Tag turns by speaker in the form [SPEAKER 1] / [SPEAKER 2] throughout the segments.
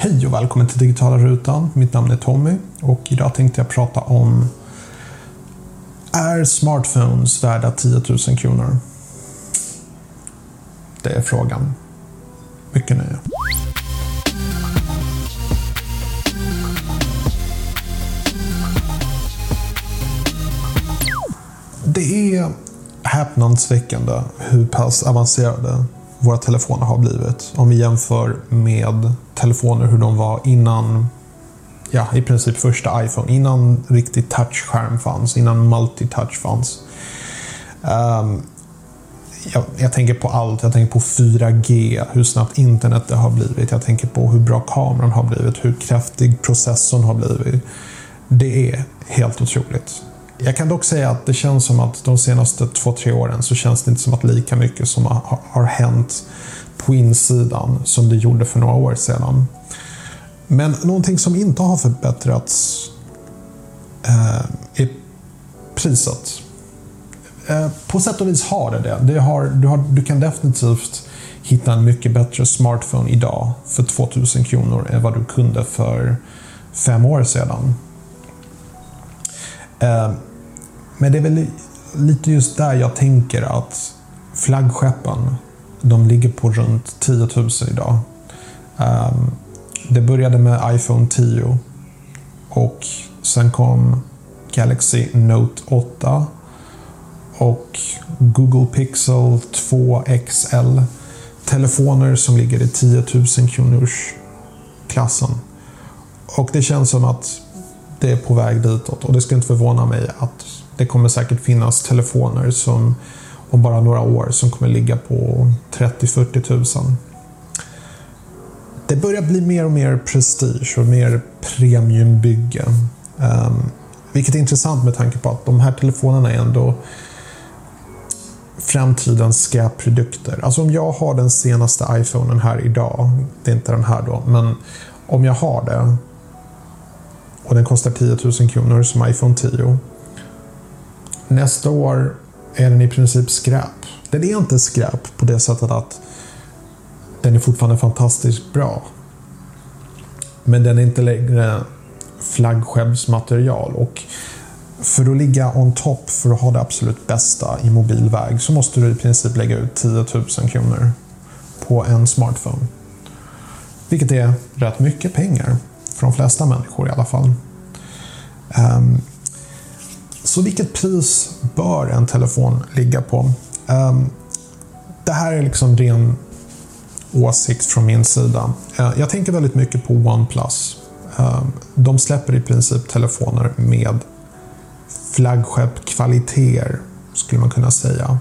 [SPEAKER 1] Hej och välkommen till Digitala Rutan. Mitt namn är Tommy och idag tänkte jag prata om Är smartphones värda 10 000 kronor? Det är frågan. Mycket nöje. Det är häpnadsväckande hur pass avancerade våra telefoner har blivit. Om vi jämför med telefoner hur de var innan ja, i princip första iPhone. Innan riktig touchskärm fanns, innan multitouch fanns. Um, jag, jag, tänker på allt. Jag tänker på 4G, hur snabbt internet det har blivit. Jag tänker på hur bra kameran har blivit, hur kraftig processorn har blivit. Det är helt otroligt. Jag kan dock säga att det känns som att de senaste två, tre åren så känns det inte som att lika mycket som har, har hänt på insidan som det gjorde för några år sedan. Men någonting som inte har förbättrats eh, är priset. Eh, på sätt och vis har det det. det har, du, har, du kan definitivt hitta en mycket bättre smartphone idag för 2000 kronor än vad du kunde för fem år sedan. Eh, men det är väl lite just där jag tänker att flaggskeppen, de ligger på runt 10 000 idag. Um, det började med iPhone 10 och sen kom Galaxy Note 8 och Google Pixel 2 XL. Telefoner som ligger i 10 000 kronors klassen. Och det känns som att det är på väg ditåt och det skulle inte förvåna mig att det kommer säkert finnas telefoner som om bara några år som kommer ligga på 30-40 000. Det börjar bli mer och mer prestige och mer premiumbygge. Um, vilket är intressant med tanke på att de här telefonerna är ändå framtidens skräpprodukter. Alltså om jag har den senaste iPhonen här idag, det är inte den här då, men om jag har det och den kostar 10 000 kronor som iPhone 10 Nästa år är den i princip skräp. Den är inte skräp på det sättet att den är fortfarande fantastiskt bra. Men den är inte längre flaggskeppsmaterial och för att ligga on top, för att ha det absolut bästa i mobilväg så måste du i princip lägga ut 10 000 kronor på en smartphone. Vilket är rätt mycket pengar för de flesta människor i alla fall. Um, så vilket pris bör en telefon ligga på? Ehm, det här är liksom ren åsikt från min sida. Eh, jag tänker väldigt mycket på OnePlus. Ehm, de släpper i princip telefoner med flaggskeppkvaliteter, skulle man kunna säga.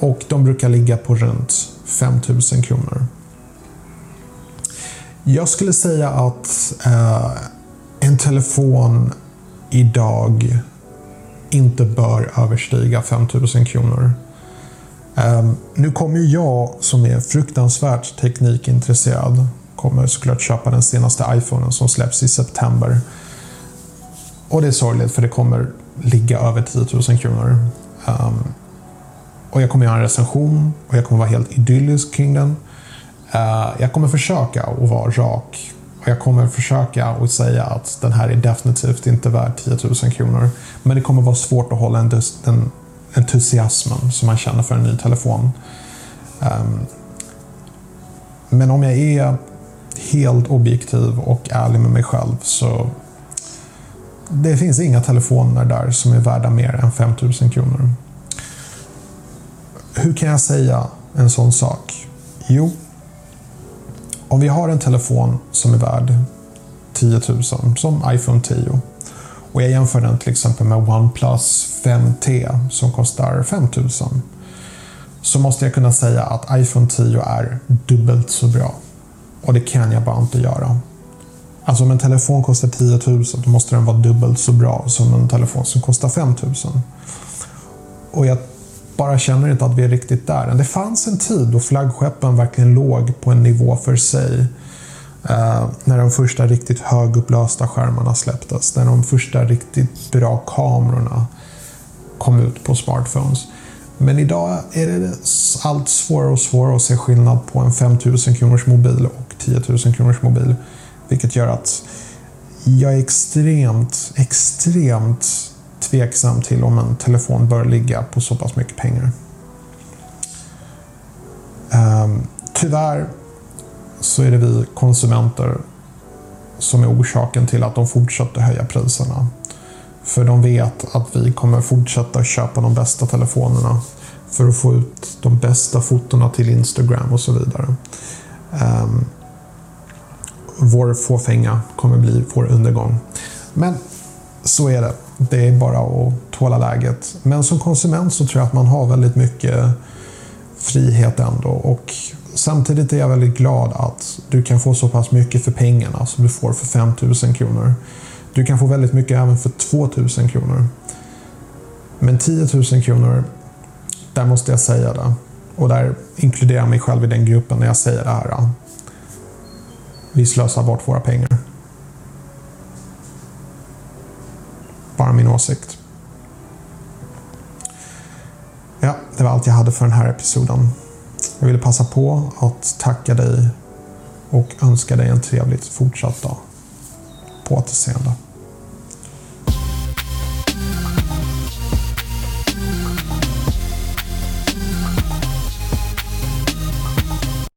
[SPEAKER 1] Och de brukar ligga på runt 5000 kronor. Jag skulle säga att eh, en telefon idag inte bör överstiga 5000 kronor. Um, nu kommer jag som är fruktansvärt teknikintresserad kommer såklart köpa den senaste iPhonen som släpps i september. Och det är sorgligt för det kommer ligga över 10 000 kronor. Um, och jag kommer göra en recension och jag kommer vara helt idyllisk kring den. Uh, jag kommer försöka att vara rak jag kommer försöka och säga att den här är definitivt inte värd 10 000 kronor. Men det kommer vara svårt att hålla den, den entusiasmen som man känner för en ny telefon. Um, men om jag är helt objektiv och ärlig med mig själv så det finns inga telefoner där som är värda mer än 5 000 kronor. Hur kan jag säga en sån sak? Jo, om vi har en telefon som är värd 10 000, som iPhone 10, och jag jämför den till exempel med OnePlus 5T som kostar 5 000, så måste jag kunna säga att iPhone 10 är dubbelt så bra. Och det kan jag bara inte göra. Alltså om en telefon kostar 10 000, då måste den vara dubbelt så bra som en telefon som kostar 5 000. Och jag bara känner inte att vi är riktigt där Det fanns en tid då flaggskeppen verkligen låg på en nivå för sig. Eh, när de första riktigt högupplösta skärmarna släpptes. När de första riktigt bra kamerorna kom ut på smartphones. Men idag är det allt svårare och svårare att se skillnad på en 5000 kronors mobil och 10 000 kronors mobil. Vilket gör att jag är extremt, extremt tveksam till om en telefon bör ligga på så pass mycket pengar. Ehm, tyvärr så är det vi konsumenter som är orsaken till att de fortsätter höja priserna. För de vet att vi kommer fortsätta köpa de bästa telefonerna för att få ut de bästa fotona till Instagram och så vidare. Um, vår fåfänga kommer bli vår undergång. Men så är det. Det är bara att tåla läget. Men som konsument så tror jag att man har väldigt mycket frihet ändå. Och samtidigt är jag väldigt glad att du kan få så pass mycket för pengarna som du får för 5000 kronor. Du kan få väldigt mycket även för 2000 kronor. Men 10 000 kronor, där måste jag säga det. Och där inkluderar jag mig själv i den gruppen när jag säger det här. Vi slösar bort våra pengar. Bara min åsikt. Ja, det var allt jag hade för den här episoden. Jag ville passa på att tacka dig och önska dig en trevligt fortsatt dag. På återseende.